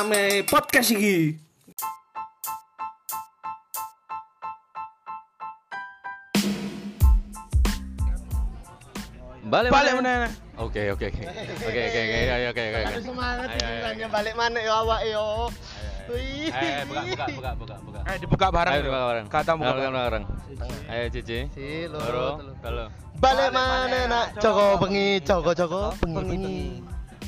Rame podcast iki. Balik Balik mana? Oke oke oke. Oke oke oke oke oke. oke. Semangat ayo. balik mana ya awak yo. Wih. Eh buka buka buka buka buka. Eh dibuka bareng. Ayo buka bareng. Kata buka bareng. Ayo Cici. Si Loro, loro. telu. Balik mana nak Joko bengi, Joko Joko bengi bengi.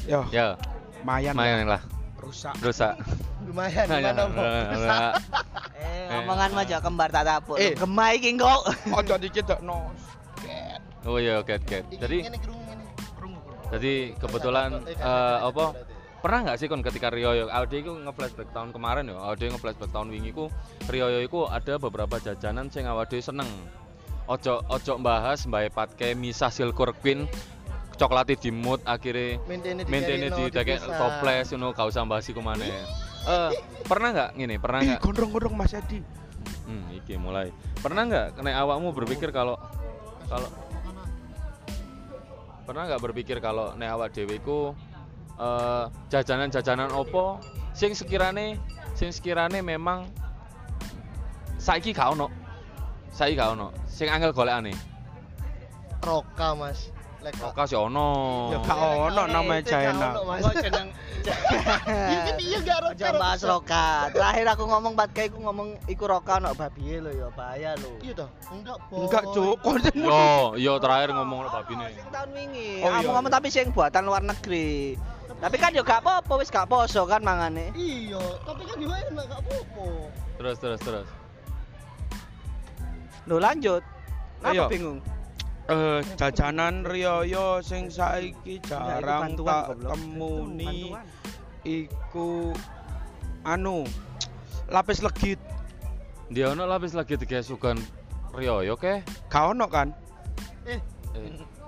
Yo, Ya, mayan. main lah. Rusak. Rusak. Lumayan Ayo, gimana Bo? ayo. Eh, ngomongan aja kembar tak tapuk. Eh. Gemai iki kok. Ojo dikit tok no. Oh iya oke oke. Jadi jadi kebetulan eh, apa pernah nggak sih kon ketika Rioyo Audi itu nge-flashback tahun kemarin ya Audi nge-flashback tahun wingi ku Rioyo itu ada beberapa jajanan sing Audi seneng ojo ojo bahas mbak patke misah silkur queen coklat di mood akhirnya Maintenance maintenance di dake toples ngono gak usah bahas iku maneh. Eh pernah nggak gini pernah nggak gondrong-gondrong Mas Edi. hmm iki mulai. Pernah nggak kena awakmu berpikir kalau kalau pernah nggak berpikir kalau nek awak dhewe iku eh, jajanan-jajanan opo sing sekirane sing sekirane memang saiki gak ono. Saiki gak ono. Sing angel golekane. Roka Mas. Lek kok kasih ono Ya gak ono namanya China. Iya kan iya gak roka. Aja bahas roka. Terakhir aku ngomong bat iku ngomong iku roka ono babi lho ya bahaya lho. Iya toh. Enggak, Boy. Enggak, Cuk. Kon yo yo terakhir ngomong lo babine Sing tahun wingi. Oh, Aku iya, ngomong tapi sing buatan luar negeri. Tapi kan yo gak apa-apa wis gak poso kan mangane. Iya, tapi kan juga enak gak apa-apa. terus terus terus Lho lanjut. Ayo. Aku bingung. Eh, jajanan Rioyo sing saiki jarang tak temuni iku anu lapis legit. dia ono lapis lagi tiga sugan Rioyo ke Gak ono kan? eh,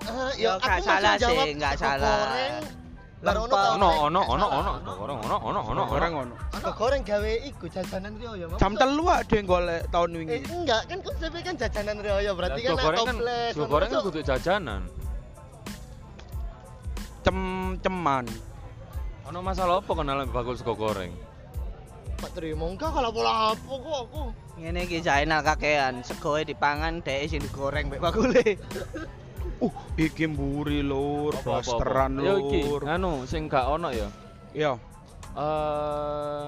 Ah, Yo, aku gak salah sih, gak salah. Goreng. Baru ono ono ono Gak ono salah. ono ono ono ono ono ono Goreng ono ono. Goreng gawe iku jajanan Rio ya. Jam telu ada yang golek tahun Eh wingi. enggak, kan konsepnya kan jajanan Rio ya, berarti Lah, kan goreng kan toples. sego goreng kan kudu jajanan Cem-ceman. ono masalah apa kenal bakul sego goreng Pak terima enggak kalau pola apa kok aku. Ngene iki Zainal kakean, segoe dipangan dhek sing digoreng mek bakule. Uh, iki mburi lur, blasteran yo iki lur. anu sing gak ono ya Iya. eh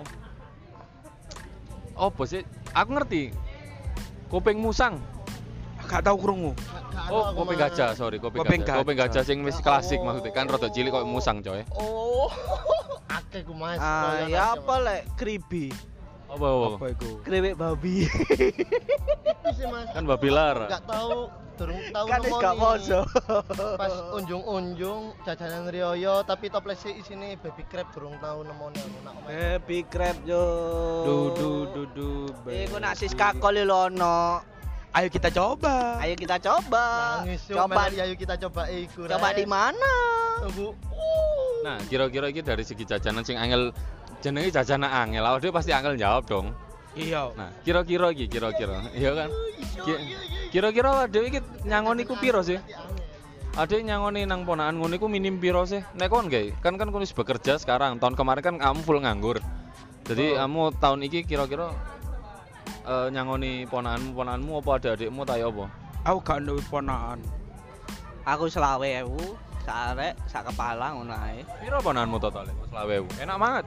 apa sih aku ngerti kuping musang Gak tau krungu. Oh mah. gajah sorry kuping Kuping gajah gajah. gajah sing wis Ya klasik Allah. maksudnya kan rada cilik kok musang coy Oh. Akeh ku Mas. Ah, ya nasi, apa lek kribi. Apa apa Apa iku? Krewek babi. Mas. Sih, Mas. Kan babi lar. Enggak tahu durung tahu kan gak poso. Pas unjung-unjung jajanan Rioyo tapi toplesnya isine baby crab durung tahu nemone aku nak. Happy crab yo. Du du du du. Iku baby. nak siska kol lho ono. Ayo kita coba. Ayo kita coba. Nangis Coba ayo kita coba iku. coba Rek. di mana? Bu. nah kira-kira iki dari segi jajanan sing angel jenenge jajanan angel awake dhewe pasti angel jawab dong Iya. nah kira-kira iki kira-kira iya kan Ki- kira-kira awake dhewe iki nyangoni ku piro sih Ade nyangoni nang ponakan ngono iku minim piro sih? Nek kon gawe, kan kan kon wis bekerja sekarang. Tahun kemarin kan kamu full nganggur. Jadi kamu tahun iki kira-kira eh, nyangoni ponakanmu ponakanmu apa ada adikmu ta ya apa? Aku gak duwe ponakan. Aku selawe ewu, sarek, sak kepala ngono ae. Piro ponakanmu total? Mas 20.000. Enak banget.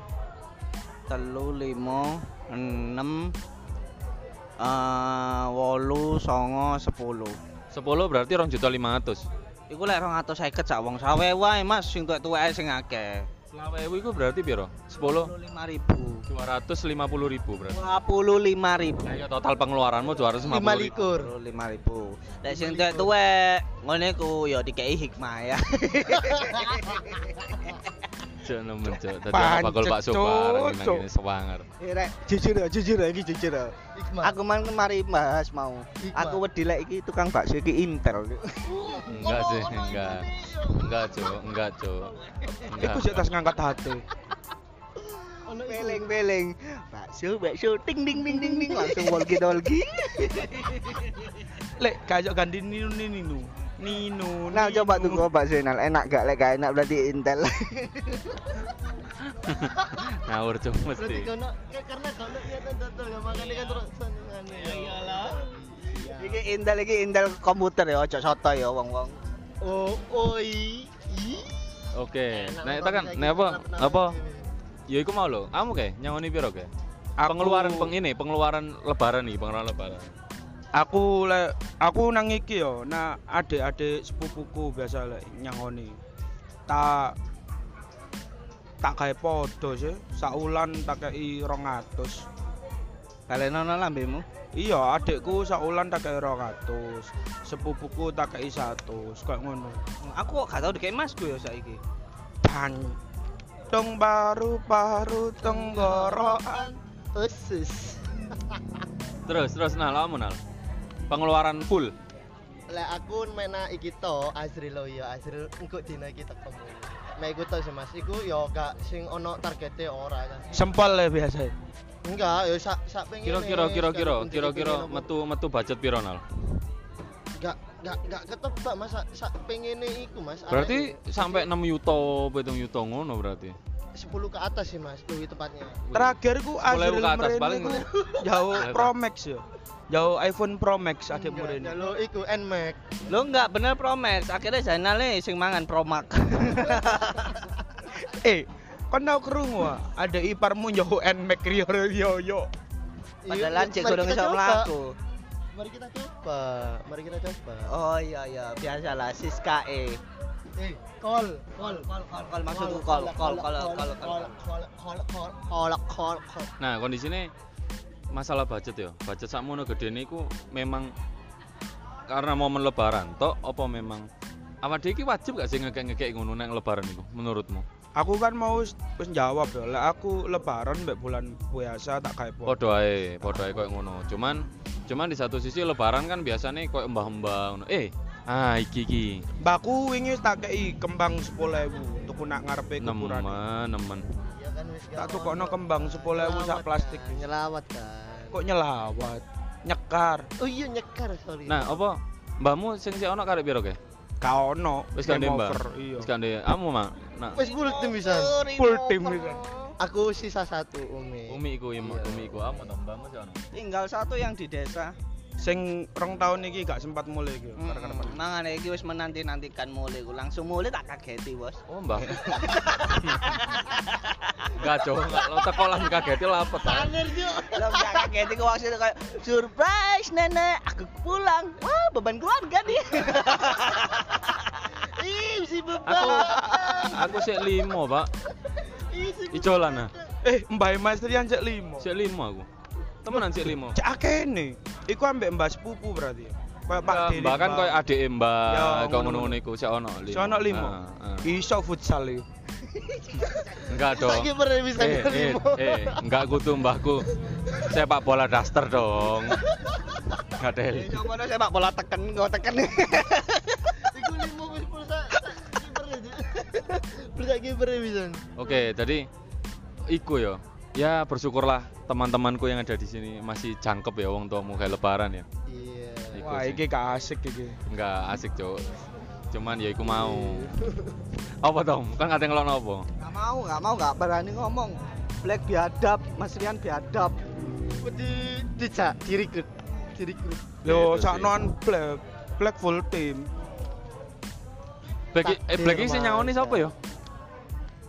Telu limo enam eh wolu songo sepuluh 10 berarti 2 juta 500. iku lek 250 sak wong sawe wae mas sing tuwek tuwek sing akeh 20.000 iku berarti piro? 10 lima ribu 250.000 berarti. dua puluh lima ribu Ayo total pengeluaranmu 250.000. Lima likur. puluh lima ribu lek sing tuwek tuwek ngene ku ya dikei hikmah ya Cuk nemen cuk. Dadi bakul bakso bareng nang kene sewanger. Eh, Rek, jujur ya, jujur ya, iki jujur ya. Aku man kemari bahas mau. Aku wedi lek iki tukang bakso iki Intel. Enggak sih, enggak. Enggak, Cuk. Enggak, Cuk. Enggak. Iku sik tas ngangkat hati. Ono iku. Beleng-beleng. Bakso, bakso, ting ding ding ding ding langsung walkie-talkie. Lek kayak ganti Nino Nino. Nino. Nah, Nino. coba tuh gua bakso Inal. Enak gak lek gak enak berarti Intel. Ngawur Cuk Berarti mesti. kono kayak karena kono niatan dodol ya makanya kan terus senengane. Ya iyalah. Iki Intel iki Intel komputer ya, ojo soto ya wong-wong. Oh, oi. Ih. Oke. Banget tekan, saiki nek apa? Apa? Ya iku mau lho. Kamu kayak nyangoni piro kayak? Pengeluaran peng ini, pengeluaran lebaran nih, pengeluaran lebaran. Aku le aku nang iki yo, nah adik-adik sepupuku biasa lek nyangoni. Tak tak gawe podo sih, saulan tak kei 200. Balenono lambemu. Iya, adikku saulan tak kei 200. Sepupuku tak kei 100, kayak ngono. Aku kok gak tau dikek masku ya saiki. Ban. Dong baru baru tenggorokan. Usus. Terus, terus nah, kamu nal. Pengeluaran full. Lek aku mena iki to Azril lo ya Azril engko dina iki teko. Mek iku to sih Mas, iku yo gak sing ono targete ora kan. Sempol ya biasa. Enggak, yo sak sak pengen. Kira-kira kira-kira kira-kira metu metu budget piro nal? Enggak enggak enggak ketebak Mas sak, sak pengene iku Mas. Berarti sampai 6 yuto, 7 yuto ngono berarti. 10 ke atas sih Mas, lebih tepatnya. Terakhir ku 10.000 Azril ke atas, Meren paling. iku jauh. Pro Max ya. Jauh iPhone Pro Max adek Enggak, Meren. Kalau iku Nmax. Lo enggak bener Promax, akhirnya Zainal sing mangan Promax. Eh, kan tau krungu ah, ada iparmu jauh Nmax Rio yo yo. Padahal cek kita iso mlaku. Mari kita coba. Mari kita coba. Oh iya iya, biasalah Siska E. Eh, call, call, Call, call, call, maksudku call, call, call, call, call. call, call, call, call, call, call, call. Nah, kondisinya masalah budget ya. Budget sakmono gede niku memang karena momen lebaran tok apa memang awak dhewe iki wajib gak sih ngekek-ngekek ngono nang lebaran iku menurutmu? Aku kan mau wis jawab ya. Lek aku lebaran mbek bulan puasa tak kayak po. Padha ae, padha ae koyo ngono. Cuman cuman di satu sisi lebaran kan biasanya koyo mbah-mbah ngono. Eh, ah iki iki. Mbakku wingi wis tak kei kembang 10.000 tuku nak ngarepe kuburan. Nemen, nemen. Ya kan wis Tak tukokno kembang 10.000 sak plastik. kan, Nyelawat kan. Kok nyelawat? Nyekar. Oh iya nyekar sorry. Nah, apa mbahmu sing sik ono karek piro ke? Ka ono. Wis mbah. over, Iya. Wis kan kamu mak. Nah, wis full tim bisa. Full tim bisa. Aku sisa satu Umi. Umi iku ya. Umi iku kamu to mbahmu sik ono. Tinggal satu yang di desa. Sing rong tahun iki gak sempat mulai iki. Mm, karena- Mangane iki wis menanti-nantikan mulai ku. Langsung mulai tak kageti, Bos. Oh, mbah. Enggak, Cok. Enggak lo teko lah kageti lapet. ah. Lo gak kageti ku maksudnya kayak surprise nenek, aku pulang. Wah, beban keluarga nih. Ih, si Aku beban. aku sik limo, Pak. Icolan ah. Eh, Mbak Mastrian cek limo. Sik limo aku. Temenan sik limo. Cek akene. Iku ambek Mbak sepupu berarti. Kayak Pak Ya, kan koyo adik Ya, Mbak, kok ngono-ngono. iku sik ono limo. Sono limo. Ah, ah. Iso futsal iki. Enggak dong. Saiki pernah bisa Eh, eh, limo. eh, enggak kudu mbahku. Sepak bola daster dong. Enggak teli. Coba dong sepak bola teken, gue teken. Iku limo wis pulsa kiper aja. Pulsa kiper bisa. Oke, jadi iku ya. Ya bersyukurlah teman-temanku yang ada di sini masih jangkep ya wong tuamu kayak lebaran ya. Iya. Iku Wah, sih. iki gak asik iki. Enggak asik, Cuk. Cuman ya iku mau. Apa dong? Kan kate ngelokno apa? Gak mau, gak mau, gak berani ngomong. Black biadab, Mas Rian biadab. Di dijak direkrut. Direkrut. Yo, sih. saknoan black. Black full team. Black eh Black sing Mas. nyangoni sapa ya?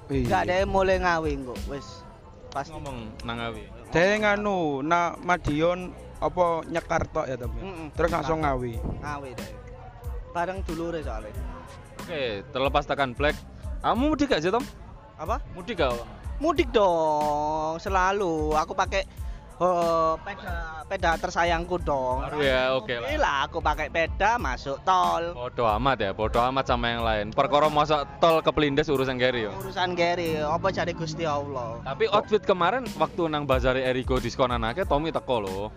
Gak ada yang mulai ngawi kok, wis. Pas Ngomong nang awi. Dhewe nganu, nak Madiun apa nyekar tok ya tapi. Mm-mm. Terus langsung ngawi. ngawi deh. Bareng dulure soalnya. Oke, terlepas tekan Black. Kamu mudik gak sih, Tom? Apa? Mudik gak? Mudik dong, selalu. Aku pakai Oh, peda peda tersayangku dong. Baru ya, oke lah. Lah aku pakai peda masuk tol. Bodoh amat ya, bodoh amat sama yang lain. Perkara masuk tol ke Pelindes urusan Gary yo. Urusan Gary, apa jadi Gusti Allah. Tapi outfit kemarin waktu nang bazar Erigo diskonan akeh Tommy teko loh.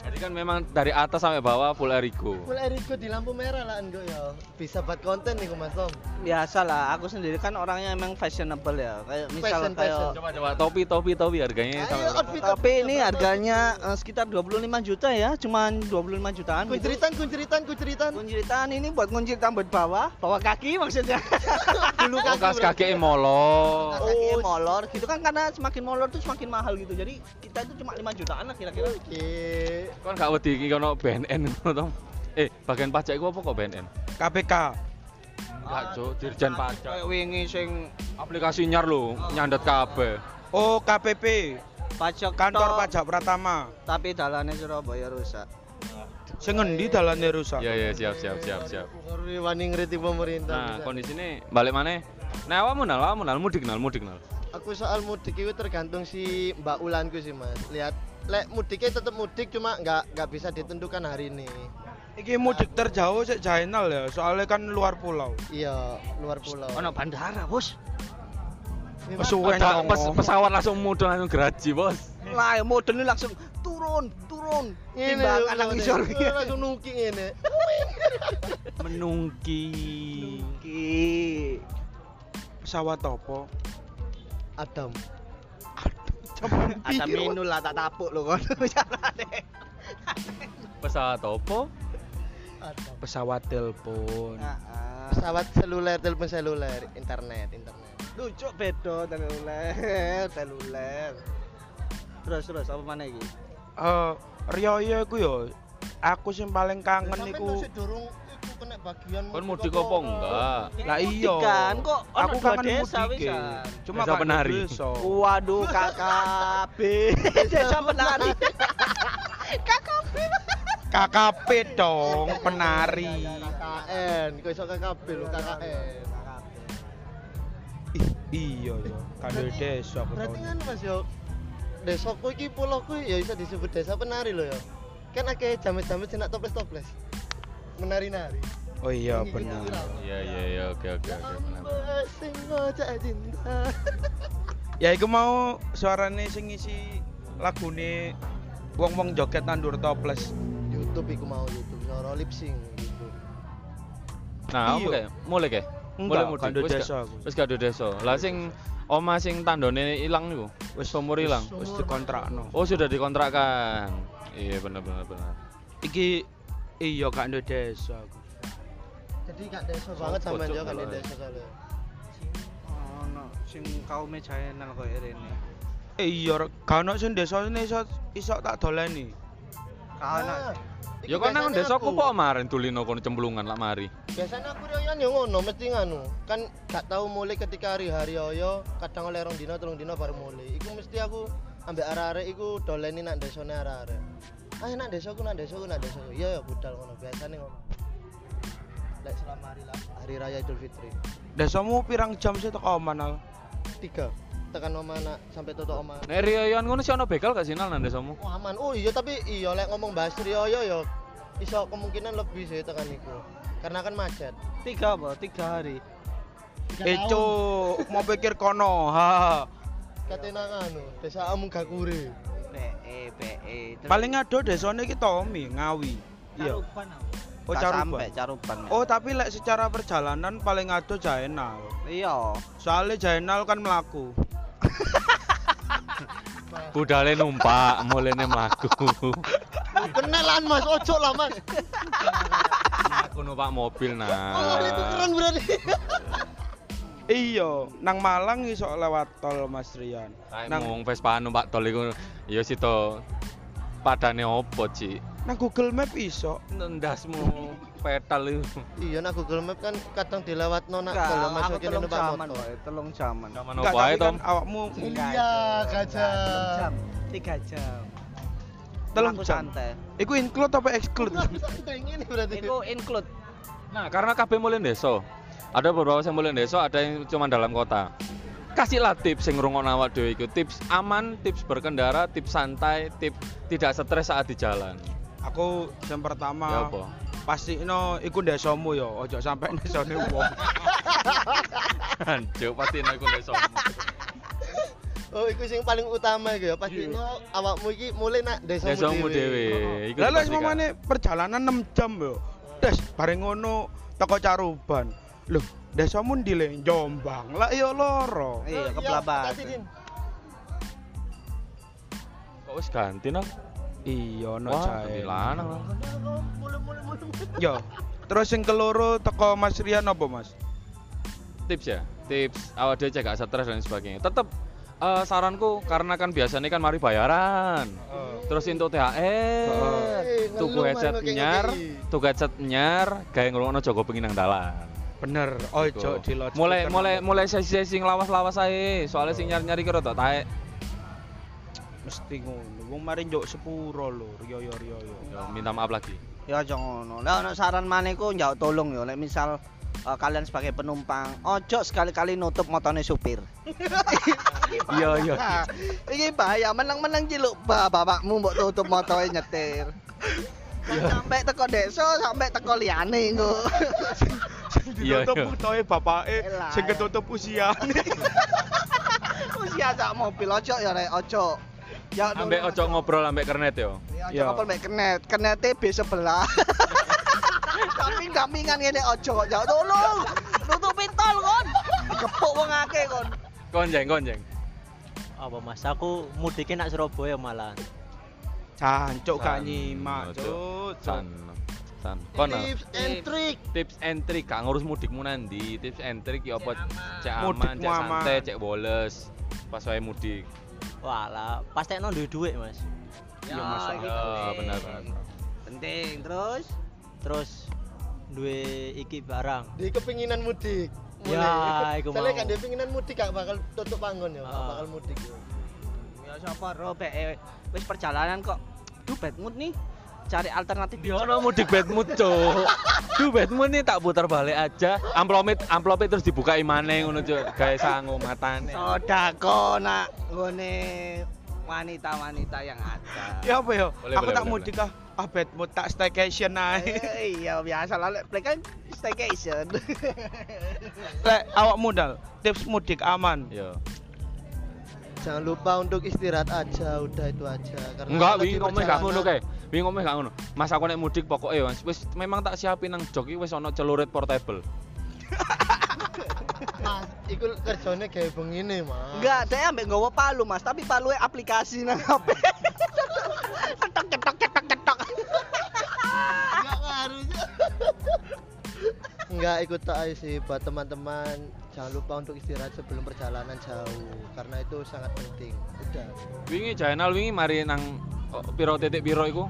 Jadi kan memang dari atas sampai bawah full Erigo. Full Eriko di lampu merah lah enggak ya. Bisa buat konten nih Mas Tom. Biasa lah, aku sendiri kan orangnya emang fashionable ya. Kayak misal Fashion, kayak fashion. Coba coba topi topi topi harganya Ayo sampai outfit tapi ini harganya eh, sekitar 25 juta ya, cuman 25 jutaan gitu. kunciritan kunciritan kunciritan. Kunciritan ini buat kuncir rambut bawah, bawah kaki maksudnya. Dulu Oh, berarti. kaki molor. kaki Oh, molor gitu kan karena semakin molor tuh semakin mahal gitu. Jadi kita itu cuma 5 jutaan lah kira-kira. Oke. Kon gak wedi iki kono BNN ngono to. Eh, bagian pajak iku apa kok BNN? KPK. Enggak, Cuk, Dirjen Pajak. Kayak wingi sing Aplikasi nyar lho, nyandet kabeh. Oh, KPP. pajak Kantor Pajak Pratama. tapi dalannya Surabaya rusak. Sing ngendi dalane rusak? Iya iya siap siap siap siap. Ngeri wani ngeritik pemerintah. Nah, bisa. kondisi ini balik mana? Nah, awakmu nal, awakmu nal, mudik nal, mudik nal. Aku soal mudik itu tergantung si Mbak Ulanku sih Mas. Lihat, lek mudiknya tetap mudik cuma nggak nggak bisa ditentukan hari ini. Iki mudik terjauh sik Jainal ya, soalnya kan luar pulau. Iya, luar pulau. Ono bandara, Bos. Dong. pes- pesawat langsung mudul langsung geraji, Bos. Lah, model ini langsung turun, turun. Ini nang isor. langsung nuking ini. Menungki. Ki. Pesawat apa? Adam. Ada minul lah tak tapuk lho kon. Carane. Pesawat opo? Pesawat telepon. Heeh. Pesawat seluler, telepon seluler, internet, internet. Lucu beda teluler, teluler. Terus terus apa mana iki? Eh, Rioyo iku yo aku sing paling kangen iku masih durung bagian Kon mudik apa enggak? lah iya. Kan kok aku kangen desa mudik. wisan. Cuma Desa gak penari. Waduh KKB. Desa penari. KKB. KKP dong, penari. KKN, kok iso KKB lho, KKN. Ih, iya ya, kan dari desa Berarti kan Mas yo desaku iki pulauku ya bisa disebut desa penari loh ya. Kan akeh jamet-jamet sing nak toples-toples. Menari-nari. Oh iya benar. Iya iya iya oke oke oke benar. Ya iku mau suarane sing ngisi lagune wong-wong joget nandur toples. YouTube iku mau YouTube, suara lip sync gitu. Nah, apa Iya. Mulai kayak? Mulai Enggak, mudik. kan do Wis desa. Wis gak do desa. Lah sing oma sing tandone ilang niku. Wis umur ilang. Wis dikontrakno. Oh, sudah dikontrakkan. Iya benar benar benar. Iki iya ndek desa aku. Jadi gak desa banget Cuk, yo kan di kalau- desa soalnya. Ono sing kaume Jaenal koyo rene. Eh iya, Rek. gak ono sing desa ini iso iso tak doleni. Ono Nah, Ya kan nang desaku aku- kok kemarin tulino kono cemplungan lak mari. Biasanya aku riyoyan yo ngono mesti nganu. Kan gak tahu mulai ketika hari-hari oyo, kadang oleh rong dino, telung dino baru mulai. Iku mesti aku ambek arek-arek iku doleni nak desone arek-arek. Ayo nak desaku, nak desaku, nak desaku. Iya ya budal ngono, biasane ngono. Lek selama hari hari raya Idul Fitri. Desamu pirang jam sih teko oman al? Tiga tekan oma nak sampai tutup oma. Nek riyoyan ngono sih ono begal gak sinal nang desamu? Oh aman. Oh iya tapi iya lek ngomong bahas Rioyo yo iso kemungkinan lebih sih tekan iku. Karena kan macet. tiga apa? Tiga hari. Cuk, mau pikir kono. Ha. Katena anu, desa kure. BE BE. Paling ado desane iki Tommy, Ngawi. Iya. Oh Tak Caruban. sampai Caruban. Oh tapi lek secara perjalanan paling ado Jaenal. iya. Soalnya Jaenal kan melaku. Budale numpak, mulene mlaku. Kenalan Mas, ojo lah Mas. Aku numpak mobil Oh, nah. itu keren berarti. Iya, nang Malang iso lewat tol Mas Rian. Nang wong Vespa numpak tol iku ya sito padane opo, Ci? Nang Google Map iso. Ndasmu petal itu. iya nak Google Map kan kadang dilewatno nak Enggak, kalau masukin telung numpak jaman, motor. Boy. Telung jaman. Enggak, opo ae, Tom? kan awakmu Iya, gajah. Jam. Tiga jam. telung jam. santai. Iku include apa exclude? berarti. Itu include. Nah, karena kabeh mulai desa. Ada beberapa yang mulai desa, ada yang cuma dalam kota. kasihlah tips yang ngrungokno awak dhewe iku. Tips aman, tips berkendara, tips santai, tips tidak stres saat di jalan. Aku yang Ya pertama apa? pasti no iku desomu ya, ojo sampai desone wong. Hancur pasti nek iku iso. Oh, iku sing paling utama iku ya. Pasti no awakmu iki mulai nak desamu Desamu dhewe. Iku Lah lek perjalanan 6 jam yo. Des bareng ngono teko Caruban. Loh, desamu ndi le Jombang. Lah iya loro. Iya. Kasih, Din. Kok wis ganti no? Iya no ganti lanang. lah. Yo. Terus yang keloro teko Mas Rian apa Mas? Tips ya, tips awak dhewe cek gak stres dan sebagainya. Tetep eh, saranku karena kan biasanya kan mari bayaran. Terus untuk THR, Eh, tuku headset nyar, tuku headset nyar, gawe ngrungokno Joko Bengi nang dalan. Bener, ojo Iku. di loudspeaker. mulai mulai mulai sesi-sesi lawas-lawas ae. Soalnya sing nyari-nyari kira tak taek. mesti ngono. Wong mari njuk sepuro lho, yo yo yo yo. Yo, minta maaf lagi. Ya aja ngono. Lah ono saran maneh ku njaluk tolong ya, lek misal eh, kalian sebagai penumpang, ojo sekali-kali nutup motone supir. Iya iya. Iki bahaya, menang-menang ciluk ba bapakmu mbok tutup motoe nyetir. Sampai teko desa, sampai teko liyane engko. Iya, Ditutup iya. putoe bapake Elah, sing ya. ketutup usiane. Usia sak mobil ojo ya rek, ojo. Ya Ambek ojo ngobrol ambek kernet yo. Ya, Ya. ojo ngobrol mek kenet, kenete B sebelah. Tapi gampingan ngene ojo, ya tolong. Nutupin tol kon. Kepuk wong akeh kon. Konjeng konjeng. apa mas aku mudiknya nak Surabaya malah Cancuk gak nyimak. Cuk. San. San. Kono. Tips and trick. Tips and trick gak ngurus mudikmu nanti. Tips and trick ya apa cek aman, cek santai, cek boles. Pas wae mudik. Walah pasti no duit duit mas Iya, masuk iki Ya, penting. benar benar. Penting terus terus duit iki barang Di kepinginan mudik. Ya, iku Soalnya mau. kan dia pinginan mudik gak bakal tutup panggon ya, gak Ah. bakal mudik. ya. ya sapa ro be eh, wis perjalanan kok bad mood nih. Cari alternatif Yo no mudik bad mood, Cuk. Duh bad mood nih tak putar balik aja. Amplopnya amplopnya terus dibuka maneh ngono, Cuk. Gawe sangu matane. Sodako nak ngone wanita-wanita yang ada. Ya apa ya? Boleh, Aku boleh, tak boleh, mudik ah. Ah bad mood tak staycation ae. Eh, iya biasa lah lek kan staycation. Lek awak modal, tips mudik aman. Yo. Jangan lupa untuk istirahat aja, udah itu aja. Karena Enggak, wingi ngomong gak ngono kae. Wingi ngomong gak ngono. Mas aku nek mudik pokoke Mas wis memang tak siapin nang jok iki wis ana celurit portable. Mas, iku kerjane kayak begini, Mas. Enggak, saya ambek nggawa palu, Mas, tapi palu aplikasi nang HP. Enggak ikut tak aja sih buat teman-teman. Jangan lupa untuk istirahat sebelum perjalanan jauh karena itu sangat penting. Udah. Wingi Jainal wingi mari nang oh, piro titik piro iku?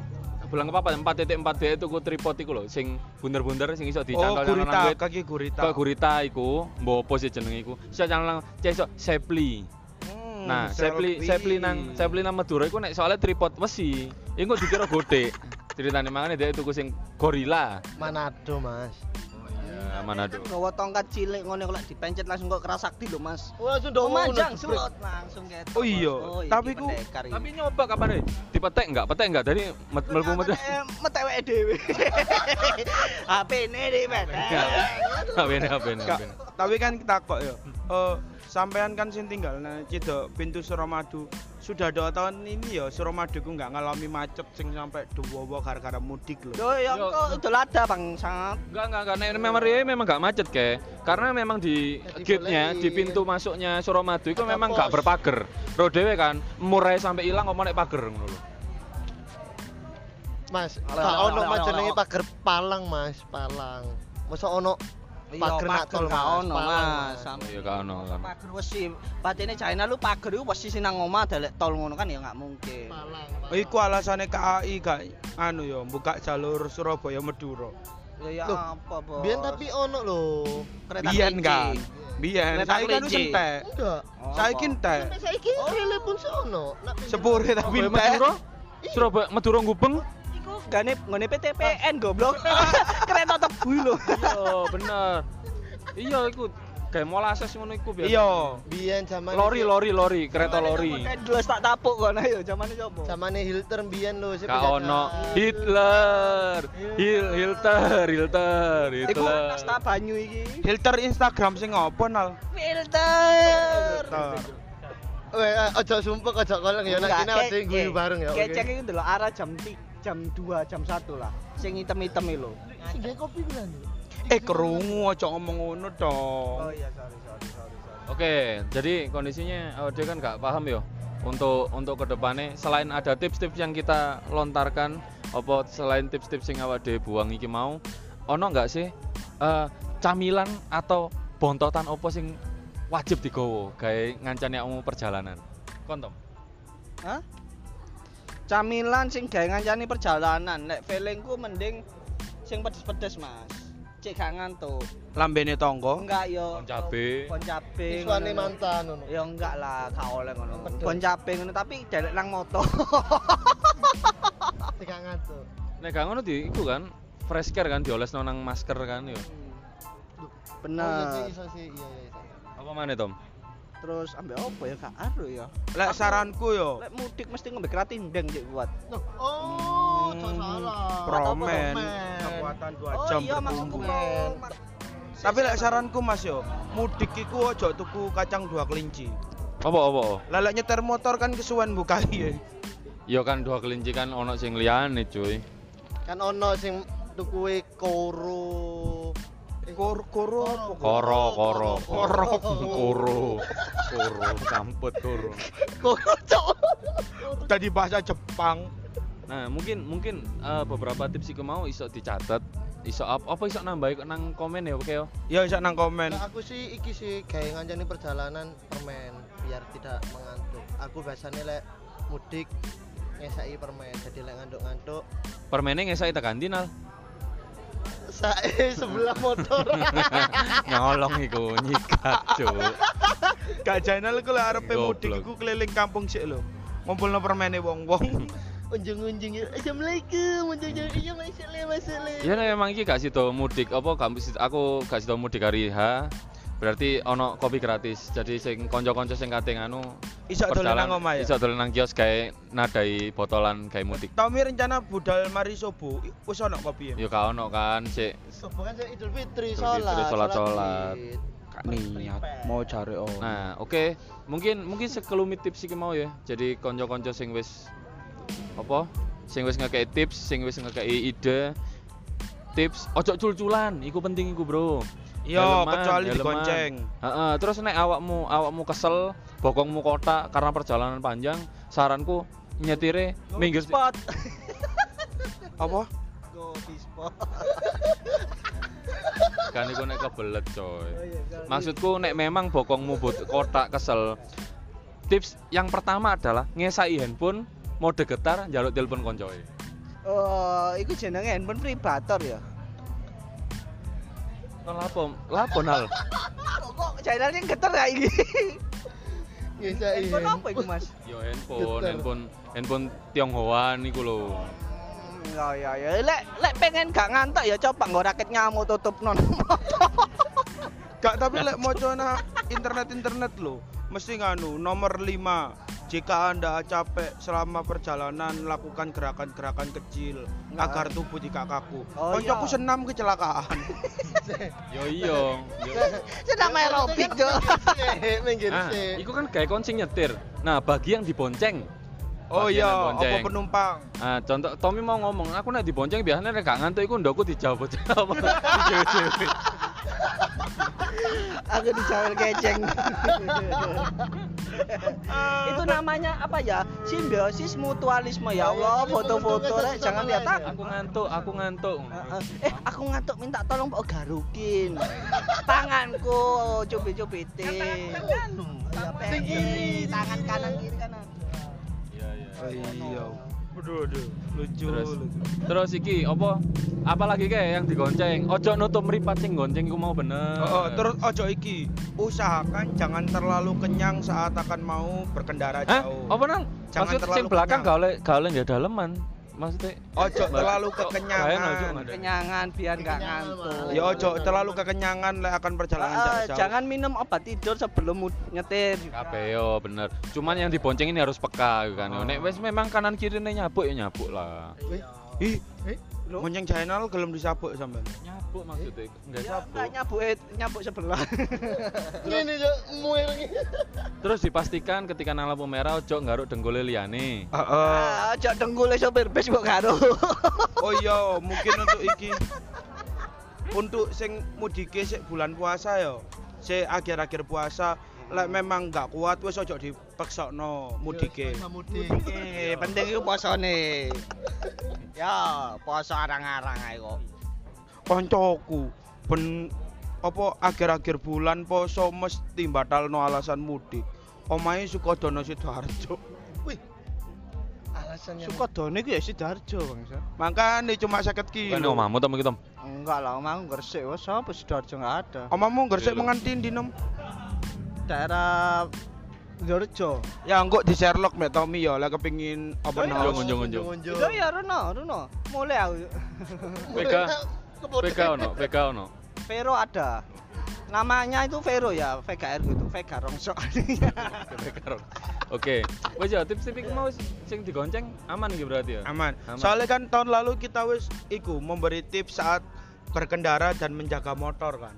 Bulan apa? 4.4 D itu ku tripod iku lho sing bunder-bunder sing iso Oh, dicangkel nang gurita, nang kaki gurita. Kok gurita iku, mbok opo sih jenenge iku? Iso cangkel iso sepli. Hmm, Nah, sepli sepli nang sepli nang Madura iku nek soalnya tripod besi. Iku dikira gede. Ceritane makane dia tuku sing gorila. Manado, Mas. Ya, Manado. Nggawa tongkat cilik ngene kok dipencet langsung kok kerasakti lho, Mas. Wah, langsung Oh, dong. manjang slot langsung ketok. Oh, iya. Tapi ku-. Tapi nyoba kapan deh? Dipetek enggak? Petek enggak? Dari met- mlebu metu. Eh, metewek dhewe. HP ne di Ya. Apa-apa, apa-apa, Kak, apa-apa. tapi kan kita kok ya. Eh, sampean kan sing tinggal nah cedok pintu Suramadu. Sudah dua tahun ini ya Suramadu ku nggak ngalami macet sing sampai dua gara-gara mudik loh. Yo ya Yo. kok idul adha bangsat. Enggak, enggak, enggak. Nek memang Rie memang enggak macet ke. Karena memang di Ya, gate-nya, di pintu masuknya Suramadu itu memang pos. enggak berpagar. Ro dhewe kan murai sampai hilang ngomong nek pager ngono lho. Mas, gak oleh, ono oleh, mas oleh, jenenge oleh. pager Palang, Mas, Palang. Masa ono pager nak tol, gak ono, Mas. Iya gak ono. Pager wesi. Batine China lu pager iku wesi sing nang omah dalek tol ngono kan ya nggak mungkin. Palang. Oh, iku alasannya KAI gak anu ya buka jalur Surabaya Madura. Ya ya apa, Bos? Biyen tapi ono lho. kereta Biyen kan. Biyen saiki kan kelinci. entek. Enggak. Saiki entek. Saiki rele pun sono. Sepure tapi entek. Surabaya Madura Gubeng? Iku gane ngene PTPN goblok. kereta tebu lho. Iya, bener. Iya, iku Kayak molasses ngono iku biasa. Iya. Biyen zaman Lori lori lori, kereta lori. Endless tak tapuk kono ayo zamane sapa? Zamane Hilter biyen lho sing ono Hitler, Hil Hilter, Hilter, Iku Hitler. nasta banyu iki. Filter Instagram sing apa nal? Filter. Weh, eh, ojo sumpek ojo koleng ya nek kene ade guyu bareng ya. oke? Kecek itu delok arah jam 3, jam 2, jam 1 lah. Sing hitam-hitam iki lho. Nggih kopi bilang. Eh kerungu aja ngomong ngono dong. Oh iya, sorry sorry sorry. sorry. Oke, jadi kondisinya oh, dia kan nggak paham ya untuk untuk ke depannya selain ada tips-tips yang kita lontarkan apa selain tips-tips yang awak dhewe buang iki mau ono nggak sih eh, camilan atau bontotan opo sing wajib digowo gawe ngancani awakmu perjalanan kontom Hah? Camilan sing gawe ngancani perjalanan. Nek feelingku mending sing pedes-pedes, Mas. Cek gak ngantuk. Lambene tonggo. Enggak yo. Kon cabe. Kon cabe. Iswane mantan ngono. Ya enggak lah, gak oleh ngono. Kon cabe ngono tapi delek nang moto. Tidak ngantuk. nek gak ngono di iku kan fresh care kan diolesno nang masker kan yo Oh, iya sih, Bener. sih, iya iya iso. apa mana Tom Terus ambek apa ya gak aru ya. Lek saranku yo, Lek mudik mesti ngombe keratindeng cek kuat. Loh, Oh, ojo Hmm, salah. promen. Kekuatan 2 Oh jam iya maksudku. Tapi lek saranku Mas yo, mudik iku aja tuku kacang dua kelinci. apa apa? Lelek nyetir motor kan kesuwen buka ya. Yo kan dua kelinci kan ono sing liyane cuy Kan ono sing tukuwe koro. Kor koro apa? Koro, koro, Koro. koro, koro, kamput koro. Koro. Tadi bahasa Jepang. Nah mungkin mungkin eh, beberapa tips iku mau iso dicatat, iso apa, apa iso nambah nang komen ya oke yo. Ya bisa nang komen. Nah, aku sih iki sih kayak ngancani perjalanan permen biar tidak mengantuk. Aku biasanya lek mudik ngesai permen jadi lek ngantuk-ngantuk Permennya ngesai tekan dinal. Sae sebelah motor. Nyolong iku nyikat cuy. Gak channel iku lek arepe mudik iku keliling kampung sik lho. Ngumpulno permene wong-wong. Unjung-unjung ya. Assalamualaikum. Unjung-unjung iya masuk le masuk le. Ya nek emang iki gak sido mudik apa gak aku gak sido mudik hari H. Berarti ono kopi gratis. Jadi sing konco-konco sing kate nganu Iso dolen nang omah ya. Iso dolen nang kios gawe nadai botolan gawe mudik. Tommy rencana budal mari subuh. Wis ono kopi ya. Yo gak ono kan sik Bukan saya Idul Fitri Idul sholat. Fitri, sholat, sholat. Id. Kak niat mau cari oh. Nah, oke. Mungkin mungkin sekelumit tips iki mau ya. Jadi konco-konco sing wis apa? Sing wis ngekei tips, sing wis ngekei ide. Tips ojo cul-culan, iku penting iku, Bro. Yo Helman, kecuali helman. digonceng. Heeh, terus nek awakmu awakmu kesel, bokongmu kotak karena perjalanan panjang, saranku nyetire minggir spot. Apa? Go spot. kan iku nek kebelet coy. Oh iya. Maksudku nek memang bokongmu but kotak kesel. Tips yang pertama adalah ngesai handphone mode getar njaluk telepon koncoe. Oh, iku jenenge handphone vibrator ya. Kon lapo? Lapo nal? Kok channelnya getar ya iki? Bisa Handphone iya. apa iku, Mas? Yo handphone, handphone, handphone Tionghoan iku lho. Ya ya ya, lek lek pengen gak ngantuk ya coba nggo raket nyamuk tutup non. Gak tapi lek mau na internet-internet lo mesti nganu nomor 5 jika anda capek selama perjalanan lakukan gerakan-gerakan kecil Nah. agar tubuh tidak kaku. Oh, Koncoku iya. senam kecelakaan. Yo iya. Yo. Senam aerobik, Jo. Minggir Ah, sih. iku kan kayak kon sing nyetir. Nah, bagi yang dibonceng. Oh iya, apa penumpang? Ah, contoh Tommy mau ngomong, aku nek dibonceng biasanya nek gak ngantuk iku ndokku dijawab-jawab. Aku dijawel keceng. Itu namanya apa ya? Simbiosis mutualisme ya Allah. Foto-foto rek jangan lihat aku. Aku ngantuk, aku ngantuk. Eh, aku ngantuk minta tolong mbok garukin. Tanganku cubit-cubitin. Ya, PI, tangan kanan kiri kanan. Iya, iya. Oh, iya. Aduh, aduh, lucu. Terus? lucu. Terus iki apa? Apalagi kayak yang digonceng. Ojo nutup meripat sing gonceng iku mau bener. Oh, oh, terus ojo iki, usahakan jangan terlalu kenyang saat akan mau berkendara jauh. Apa nang? Jangan Maksud terlalu sing belakang gak oleh nggak daleman. Maksudnya Ojo terlalu kekenyangan. kenyangan biar nggak ngantuk. Ya ojo terlalu kekenyangan lek akan perjalanan Ah, jarak jauh. jangan minum obat tidur sebelum nyetir Kabeh yo bener. Cuman yang dibonceng ini harus peka gitu kan. Oh. Nek wis memang kanan kirine nyabuk ya nyabuk lah. Ih, Loh? monceng channel gelem disabuk sampean. Nyabuk maksudnya enggak ya sabuk. nyabuk eh, nyabuk sebelah Ini yo muir iki. Terus dipastikan ketika nang lampu merah ojo ngaruk denggole liyane. Heeh. ah aja denggule sopir bis kok karo Oh iya, mungkin untuk iki untuk sing mudike sik bulan puasa ya. Sik akhir-akhir puasa lek memang nggak kuat wis ojo dipeksokno mudike. Yo, mudik. Oke, penting itu posone ya poso arang-arang ae kok Koncoku ben apa akhir-akhir bulan poso mesti batalno alasan mudik. Omahe Sukodono Sidoarjo. Alasannya Sukodone ku ya Sidoarjo bangsa Makane cuma 50 Kan kilo. omahmu to iki, Tom. enggak lah omahku Gresik wes apa Sidoarjo enggak ada Omamu gresik Iya, lho. menganti ndi nom? Daerah Sidoarjo Ya engko di Sherlock mek Tommy ya lek kepengin apa iya. no. Unjung, unjung, unjung. itu ya Runo Runo mulai aku PK PK ono, PK ono. Vero ada namanya itu Vero ya VKR gitu Vega Rongsok PK ono. Oke. Wis ya tips-tips mau sing digonceng aman iki berarti ya. Aman. Aman. Soalnya kan tahun lalu kita wis iku memberi tips saat berkendara dan menjaga motor kan.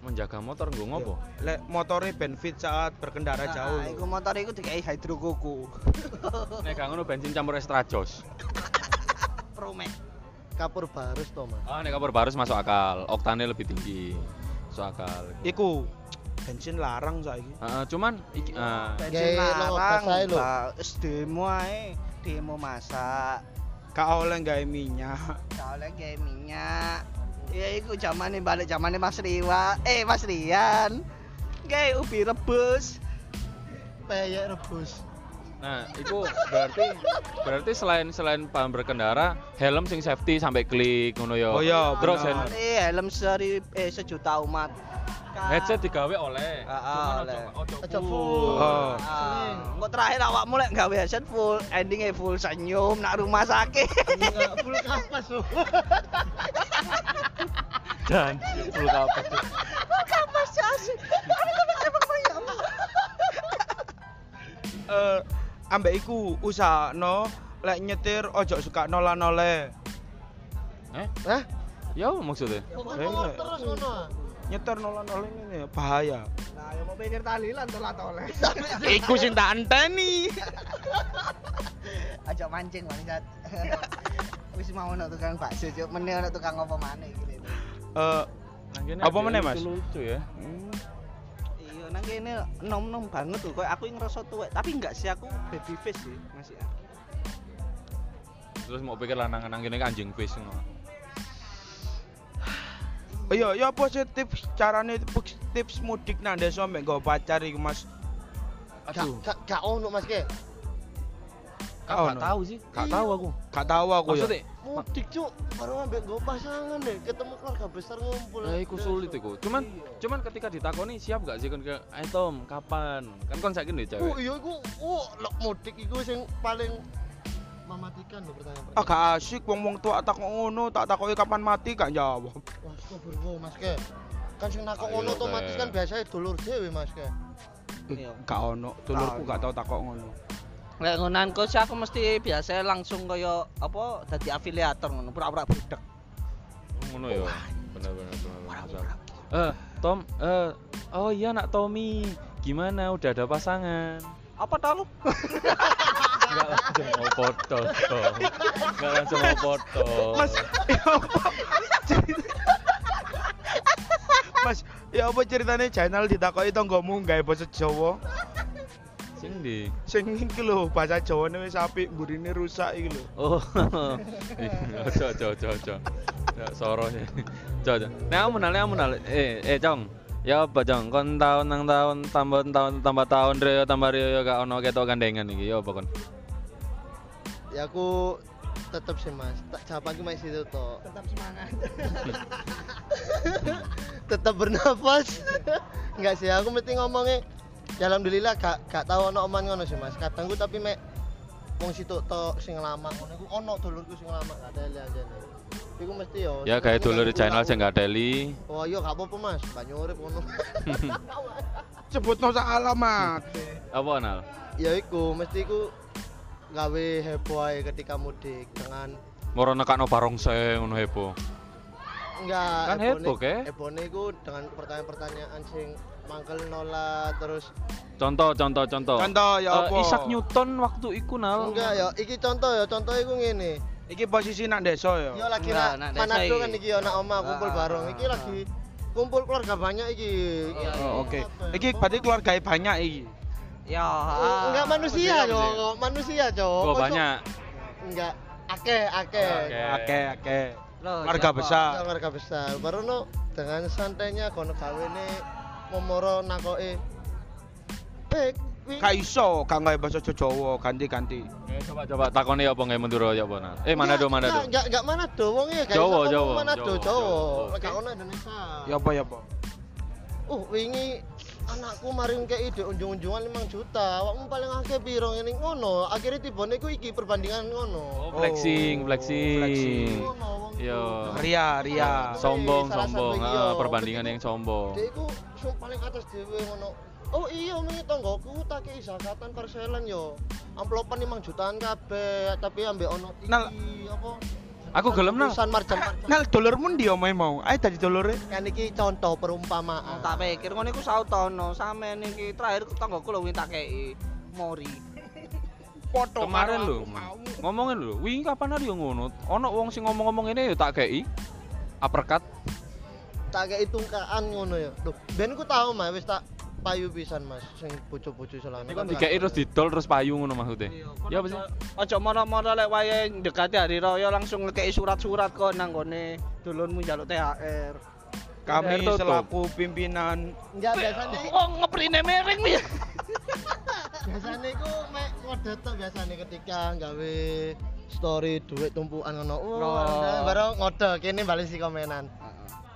Menjaga motor nggo ngopo? Lek motornya benefit saat berkendara jauh. Nah, iku motor iku dikai hydro kuku Nek gak ngono bensin campur extra jos. Promek kapur barus to, Mas. Ah, nek kapur barus masuk akal, oktane lebih tinggi. Masuk akal. Iku bensin larang saiki. Heeh, cuman iki ah, bensin larang. Wis demo ae demo masak Gak oleh gawe minyak. soalnya kayak minyak ya iku zamane balik zamane Mas Riwa eh Mas Rian kayak ubi rebus Peyek rebus. Nah, itu berarti berarti selain selain paham berkendara, helm sing safety sampai klik ngono ya. Oh iya, Terus hand- eh helm seri eh sejuta umat Ka- headset digawe oleh. Ah, ah, Cuman oleh. ojo- full. full. Oh. Ah, engko terakhir awakmu lek gawe headset full endingnya full senyum nak rumah sakit Enggak full kapas. Dan full kapas. kapas ada kapas emang Eh ambek iku usahano lek nyetir ojo suka nola-nole. Eh? Hah? Ya apa maksudnya? Eh, terus ngono. Nyetir nola-nole ini bahaya. nah yang mau pikir talilan telat oleh Iku sing tak anteni. aja mancing bangsat wis mau ono tukang bakso cuk meneh ono tukang apa maneh Eh kene Apa meneh, Mas? Lucu ya. Iya, nang kene nom-nom banget tuh. Kayak aku yang ngerasa tuwek, tapi enggak sih aku baby face sih, masih. ya. Terus mau pikir lanang nang kene anjing face ngono. Oh iya, ya apa sih tips carane tips, tips mudik nang desa mek nggo pacar iku Mas? Gak gak gak ono Mas ke. Gak Gak ono. tahu sih, gak tahu aku. Gak tahu aku ya. Mudik cuk, baru ambek gue pasangan deh, ketemu keluarga besar ngumpul. Lah iku sulit iku. Cuman cuman ketika ditakoni siap gak sih kon ke "Ayo Tom, kapan?" Kan kon ndek Oh cewek. iya iku, oh lek mudik iku sing paling mematikan lho pertanyaan. Ah gak asik wong-wong tua takok ngono, tak takoki kapan mati gak jawab. Wah, astagfirullah Mas ke. Kan sing nakok ngono otomatis kan biasanya dulur dhewe Mas ke. Iya. Gak ono, dulurku gak tau takok ngono. Lek ngonanku sih aku mesti biasa langsung kaya apa dadi afiliator ngono, pura-pura budak. Ngono ya. Bener. Eh, Tom, eh oh iya nak Tommy. Gimana udah ada pasangan? Apa tau lu? Enggak langsung mau foto. Tom. Enggak langsung mau foto. Mas, ya apa? Mas, ya apa ceritanya channel ditakoki tanggamu gawe basa Jawa? Sing di. Sing iki lho, bahasa Jawane wis apik, mburine rusak iki lho. Oh. Ojo ojo ojo ojo. Ya soronya. Ojo ojo. Nek kamu nale kamu nale. Eh eh Cong. Ya apa Cong? Kon tahun nang tahun tambah tahun tambah tahun Rio tambah Rio gak ono ketok gandengan iki. Ya apa kon? Ya aku tetep sih Mas. Tak jawaban ki masih itu toh. Tetap semangat. tetap bernafas. Enggak sih, aku mesti ngomongnya ya alhamdulillah gak gak tahu ono omongan ngono sih Mas. Kadang ku tapi mek wong situ tok sing lama ngono iku ono dulurku sing lama gak teli anjene. Iku mesti yo. Ya kayak dulur di channel sing gak teli. Oh iya gak apa-apa Mas, banyu urip ngono. Sebutno sak alamat. Apa Nal? ya iku mesti iku gawe heboh ae ketika mudik dengan Moro nekakno barongsai ngono heboh. enggak Kan heboh, ke? hebohne iku dengan pertanyaan-pertanyaan sing mangkel nolak terus Contoh, contoh, contoh. Contoh ya Eh, apa? Isaac Newton waktu iku Nal. enggak ya iki contoh ya contoh iku ngene Iki posisi nak desa ya. Yo lagi Enggak, nak iki. kan iki yo nak oma kumpul Ah, bareng. ah, Iki ah. lagi kumpul keluarga banyak iki. Iki Iya, Oh, oke. apa? Iki berarti keluarga banyak iki. Ya. Oh, enggak manusia yo, manusia yo. Oh, banyak. Enggak akeh akeh. Oke. Oke, oke. Loh, Keluarga besar. Ya, keluarga besar. Baru no dengan santainya kono gawene momoro nakoke. Pek, Gak iso, gak gawe bahasa Jawa, ganti-ganti. Eh, coba coba takoni apa nggak Madura ya apa Nal? Eh Manado Manado. Enggak, enggak Manado wonge gak Jawa, Jawa, Manado, Jawa, Jawa. Jawa. Gak ono Indonesia. Ya apa ya apa? Uh, wingi anakku maring kayak ide unjung-unjungan 5 juta. Awakmu paling akeh piro ngene ngono. Akhirnya tibone ku iki perbandingan ngono. Oh, flexing, Oh, flexing. flexing. Wong Iya. Ria, Ria. Sombong, Salah sombong. Ah, iya. perbandingan yang sombong. Dia iku paling atas dhewe ngono. Oh iya wingi tonggoku tak kei zakatan parselan yo. Amplopan 5 jutaan kabeh, tapi ambek ono iki apa? Aku gelem Nal. Tulisan marjan-marjan. Nal dulurmu ndi omahe mau? Ayo dadi dulure. Kan iki contoh perumpamaan. Tak pikir ngono iku sautono, sampean iki terakhir tanggoku lho tak kei mori. Foto Kemarin lho, ngomongin lho, wingi kapan hari yo ngono? Ono wong sing ngomong-ngomong ini ya tak kei. Uppercut. tak kayak tungkaan ngono ya. Loh, ben ku tahu mah wis tak payu pisan Mas sing bojo-bojo selana. Ini kan dikei terus didol terus payu ngono maksudnya. Ya apa sih? Aja mono-mono lek wayahe ndekati hari raya langsung ngekei surat-surat kok nang gone dulurmu njaluk THR. Kami Tutup. selaku pimpinan Enggak biasanya Oh, ngeprine miring nih. biasanya iku mek kode tok biasanya ketika gawe story duit tumpukan ngono. Oh. Baru ngode kene balik si komenan.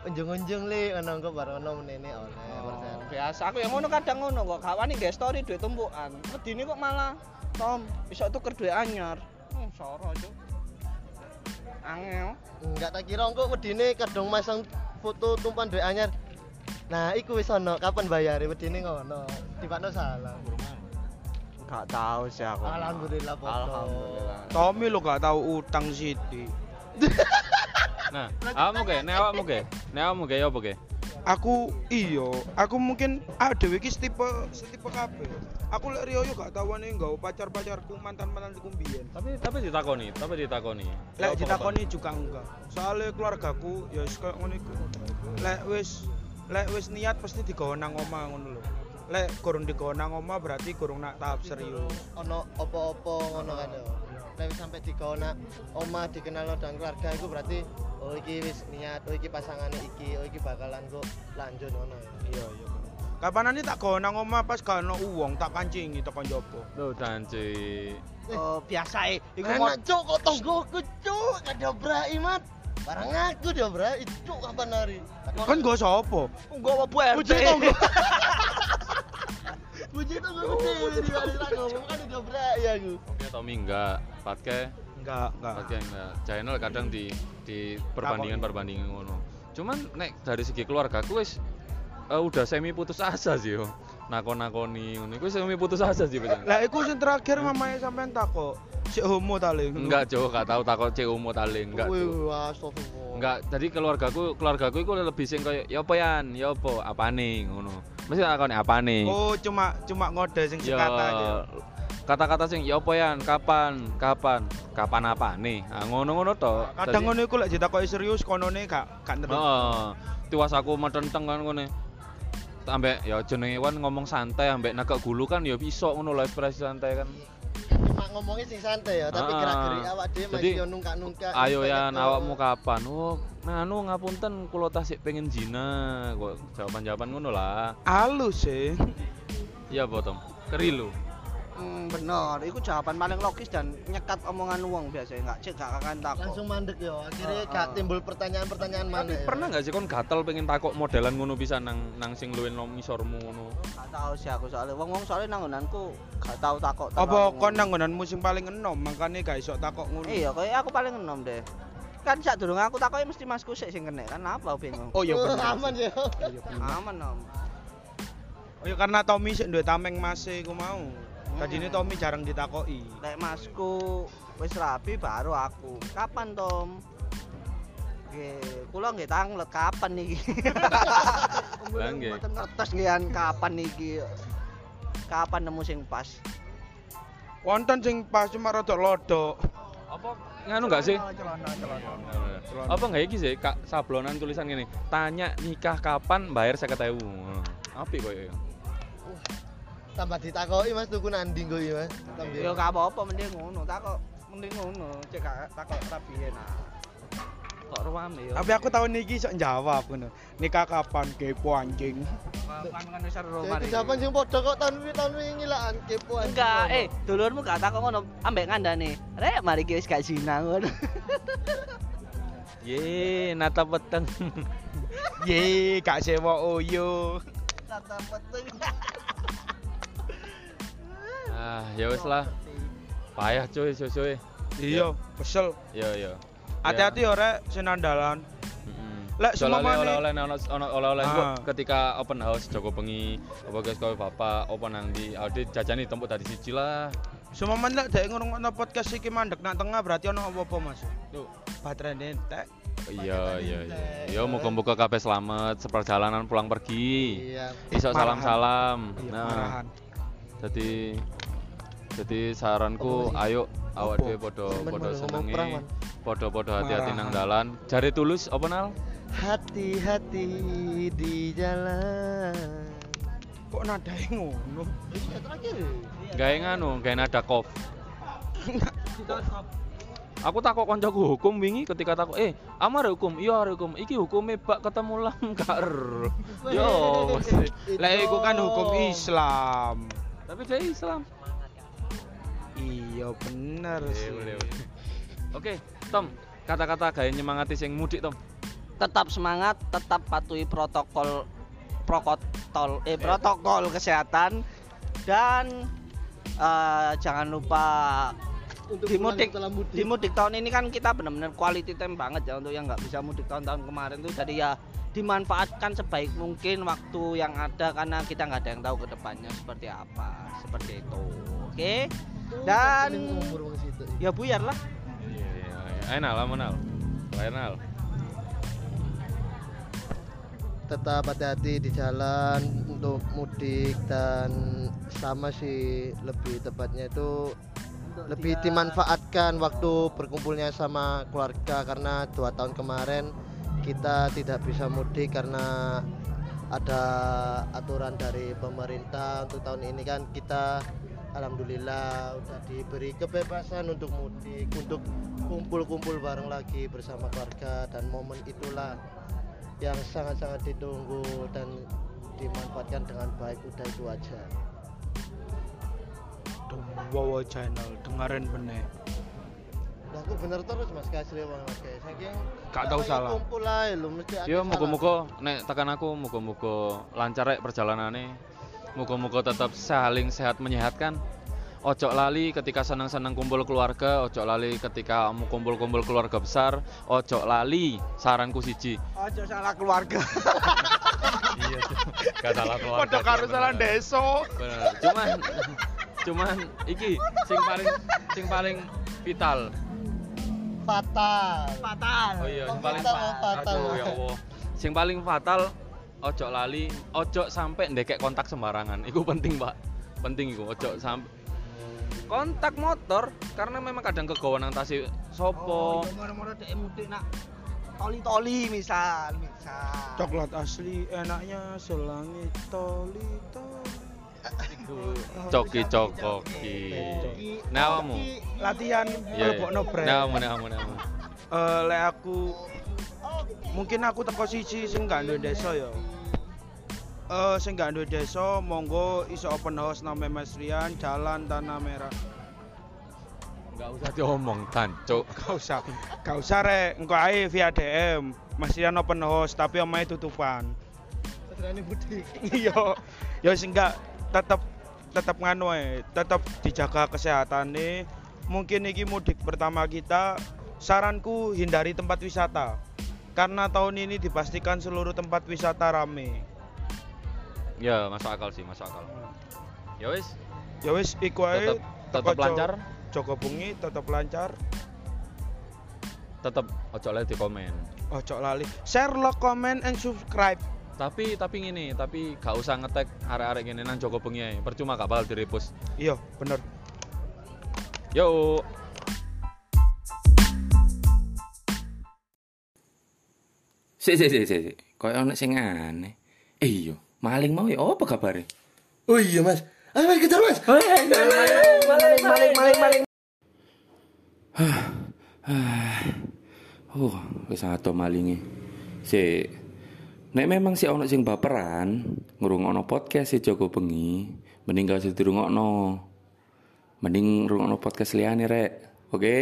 Unjung-unjung li ngono engko baru ono menene oleh persen. Biasa aku yang ngono kadang ngono kok gak wani nge story duit tumpukan. Medine kok malah Tom, bisa tuker duit anyar. Hmm, soro cuk. Angel. Enggak tak kira engko wedine kadung masang foto tumpuan duit anyar. Nah, iku wis ono kapan bayare wedine ngono. Tibakno salah. Gak tahu sih aku. Alhamdulillah foto. Alhamdulillah. Tommy lo gak tahu utang Siti. Nah, awakmu ge, nek awakmu ge. Nek awakmu ge ya apa ge? Aku iyo, aku mungkin ah dhewe iki setipe setipe kabeh. Aku lek Rio yo gak tawane nggawa pacar-pacarku mantan-mantanku mbiyen. Tapi tapi ditakoni, tapi ditakoni. Ya Lek apa, ditakoni juga enggak. Soalnya keluargaku ya wis koyo ngono iku. Lek wis lek wis niat pasti digawa nang omah ngono lho. Lek kurang digawa nang omah berarti kurang nak tahap serius. ono opo-opo ngono kan ya. Nek wis sampe digawa nak omah dikenal dengan keluarga iku berarti oh iki wis niat, oh iki pasangane iki, oh iki bakalan kok lanjut ngono ya. Iya iya. Kapanane tak gawa nang omah pas gak ono uang tak kancingi tekan jopo. Lho danci. Oh, biasa e. Iku mau cuk kok tonggoku cuk, gak diobrai mat. Barang aku diobrai cuk kapan hari. Kan gak sapa? nggawa bu RT. Tonggo. Bujuk tonggo gede di balik tak ngomong kan diobrai aku. Oke Tommy enggak, Patke Enggak, enggak. Patke enggak. Channel kadang di di perbandingan-perbandingan ngono. Cuman nek dari segi keluarga aku wis eh, udah semi putus asa sih yo. Nakon-nakoni ngono iku semi putus asa sih betul. Lah iku sing terakhir mamanya sampean takok, sik homo ta le? Enggak, Jo, gak tahu takut cek umur tali, enggak. Wih, astagfirullah. Enggak, jadi keluargaku, keluargaku itu lebih sing kayak ya apa yan, ya apa, apa nih, ngono. Mesti takon apa nih. Oh, cuma cuma ngode sing Ya, sekata aja. Kata-kata sing ya apa yan, kapan, kapan, kapan apa nih. Nah, ngono-ngono to. Kadang ngono iku lek ditakoki serius konone gak gak terus. Heeh. Tiwas aku metenteng kan ngene. Ambek ya jenenge wan ngomong santai ambek nagak gulu kan ya bisa ngono lho ekspresi santai kan. Cuma ngomongnya sing santai ya, tapi Ah. gerak-gerik awak dhewe masih yo nungkak-nungkak. Ayo yan gitu. awakmu kapan? Oh, nah anu ngapunten kula tasik pengen zina. Kok jawaban-jawaban ngono lah. Halus sih. Iya, Bottom. Keri lu. Hmm, bener, itu jawaban paling logis dan nyekat omongan uang biasanya nggak cek gak akan takut. langsung mandek yo akhirnya Oh, gak oh. timbul pertanyaan-pertanyaan mana Tapi pernah nggak sih kon gatel pengen takok modelan ngono bisa nang nang sing luwih nom ngisormu ngono. Gak tahu sih aku soalnya wong wong soalnya nanggonanku gak tahu takut. Apa kon nanggonanmu sing paling enom makanya gak iso takok ngono. Iya, kayak aku paling enom deh. Kan sak durung aku takoki mesti masku sik sing kena kan apa bingung. Oh iya bener. aman ya. Aman om. Oh iya karena Tommy sik duwe tameng mase iku mau. Tadi ini Tommy jarang ditakoki. Lek masku wis rapi baru aku. Kapan Tom? Oke, kula nggih tanglet kapan niki? Lah, nggih. Mboten ngertos ngian kapan niki. Kapan nemu sing pas? Wonten sing pas cuma rada lodok. Apa nganu nggak sih? Celana, celana. Apa nggak iki sih kak sablonan tulisan gini tanya nikah kapan bayar saya ketahui apik kok ya tambah ditakoki mas tuku nandi kok ya mas Ya gak apa-apa mending ngono, takok mending ngono, cek gak takok rapi nah. Kok ruame ya. Tapi aku tahun niki iso jawab ngono. Nikah kapan kepo anjing. kan kan wis Jadi jawaban sing padha kok tahun wingi tahun wingi ngilakan kepoan. Enggak, eh dulurmu gak takok ngono, ambek ngandane. Rek mari ki wis gak zina ngono. ye nata peteng Ye, gak sewa oyo. Tata peteng. ah ya wes lah. Payah cuy cuy cuy. Iya, kesel. yo yo Hati-hati ya. rek senandalan. Lek semamane- oleh-oleh ono oleh-oleh Ah. ketika open house Joko bengi apa guys kowe bapak apa nang di audit jajani tempat tadi siji lah. Semua lek dek ngurungokno podcast iki mandek nang tengah berarti ono apa-apa Mas? Tuh, baterai entek. iya iya iya. yo muga-muga kabeh selamat seperjalanan pulang pergi. Iya. iso salam-salam. Iya, nah. jadi jadi saranku ayo awak dhewe padha Sampeyan padha malah ngomong senengi Man. padha-padha hati-hati nang dalan jare tulus apa nal Hati-hati di jalan. Kok nadae ngono? Wis terakhir. gawe nganu gawe nada kof Aku takut koncoku hukum wingi ketika takut eh amar hukum iya hukum iki hukume bak ketemu lam kar yo. Lah iku kan hukum Islam. tapi dia Islam Iya bener Iya, sih. boleh, boleh. Oke, Tom, kata-kata gaya nyemangati sing mudik, Tom. Tetap semangat, tetap patuhi protokol protokol eh protokol kesehatan dan eh, jangan lupa Untuk di mudik mudik. di mudik tahun ini kan kita benar-benar quality time banget ya untuk yang nggak bisa mudik tahun-tahun kemarin tuh jadi ya dimanfaatkan sebaik mungkin waktu yang ada karena kita nggak ada yang tahu ke depannya seperti apa seperti itu oke dan situ. ya buyar lah Iya, iya, iya. Ayo nal, apa nal? Lain nal. tetap hati-hati di jalan untuk mudik dan sama sih lebih tepatnya itu lebih dimanfaatkan waktu berkumpulnya sama keluarga karena dua tahun kemarin kita tidak bisa mudik karena ada aturan dari pemerintah untuk tahun ini kan kita alhamdulillah udah diberi kebebasan untuk mudik untuk kumpul-kumpul bareng lagi bersama keluarga dan momen itulah yang sangat-sangat ditunggu dan dimanfaatkan dengan baik udah itu aja Wow channel dengerin bener. Lah aku bener terus mas kasih bang mas kayak saking Gak tahu salah. kumpul aja lu mesti Yo, salah. muga-muga nek tekan aku muga-muga lancar rek perjalanane. Muga-muga tetap saling sehat menyehatkan. Ojo lali ketika senang-senang kumpul keluarga, ojo lali ketika mau kumpul-kumpul keluarga besar, ojo lali saranku siji. Aja salah keluarga. Iya, gak salah keluarga. Padha karo salah desa. Bener. Cuman cuman iki sing paling sing paling vital. fatal fatal Oh iya, sing paling fatal? Aduh ya Allah. Sing paling fatal ojo lali, ojo sampai ndekek kontak sembarangan. Iku penting, Pak. Penting iku, ojo sampai kontak motor karena memang kadang kegawa nang tasi sopo. moro-moro dek mudik nak toli-toli misal misal Coklat asli enaknya selangit toli toli. Iku coki cokoki. Nah, kamu. Latihan Iya. lebokno brand. Nah, kamu, nah, kamu, nah, kamu. Eh, lek aku mungkin aku teko siji sing gak ndek desa ya. Eh sing gak duwe desa monggo iso open house nang Mas Rian Jalan Tanah Merah. Enggak usah diomong, tancuk. Gak usah, gak usah rek, engko ae via DM. Mas Rian open house tapi omahe tutupan. Sedrane budik. Iya. Ya sing gak tetep tetep nganu ae, tetep dijaga kesehatan nih. Mungkin iki mudik pertama kita. Saranku hindari tempat wisata. Karena tahun ini dipastikan seluruh tempat wisata rame. Ya, masuk akal sih, masuk akal. Ya wis, Ya wis iku ae. tetap tetap lancar, Joko bengi tetep lancar. tetap ojo lali di komen. Ojo lali. Share, like, comment, and subscribe. Tapi tapi ngene, tapi gak usah ngetek arek-arek ngene nang Joko bengi ae. Percuma gak bakal di-repost. Iya, bener. Yo. Sik sik sik sik. Kayak ana sing aneh. Eh iya, maling mau ya apa kabare? Oh iya mas. Ayo mas kejar mas. Oh, wis ato malinge. Sik. Nek memang si ono sing baperan ngrungokno podcast si Joko Bengi, mending gak usah dirungokno. Mending ngrungokno podcast liyane rek. Oke?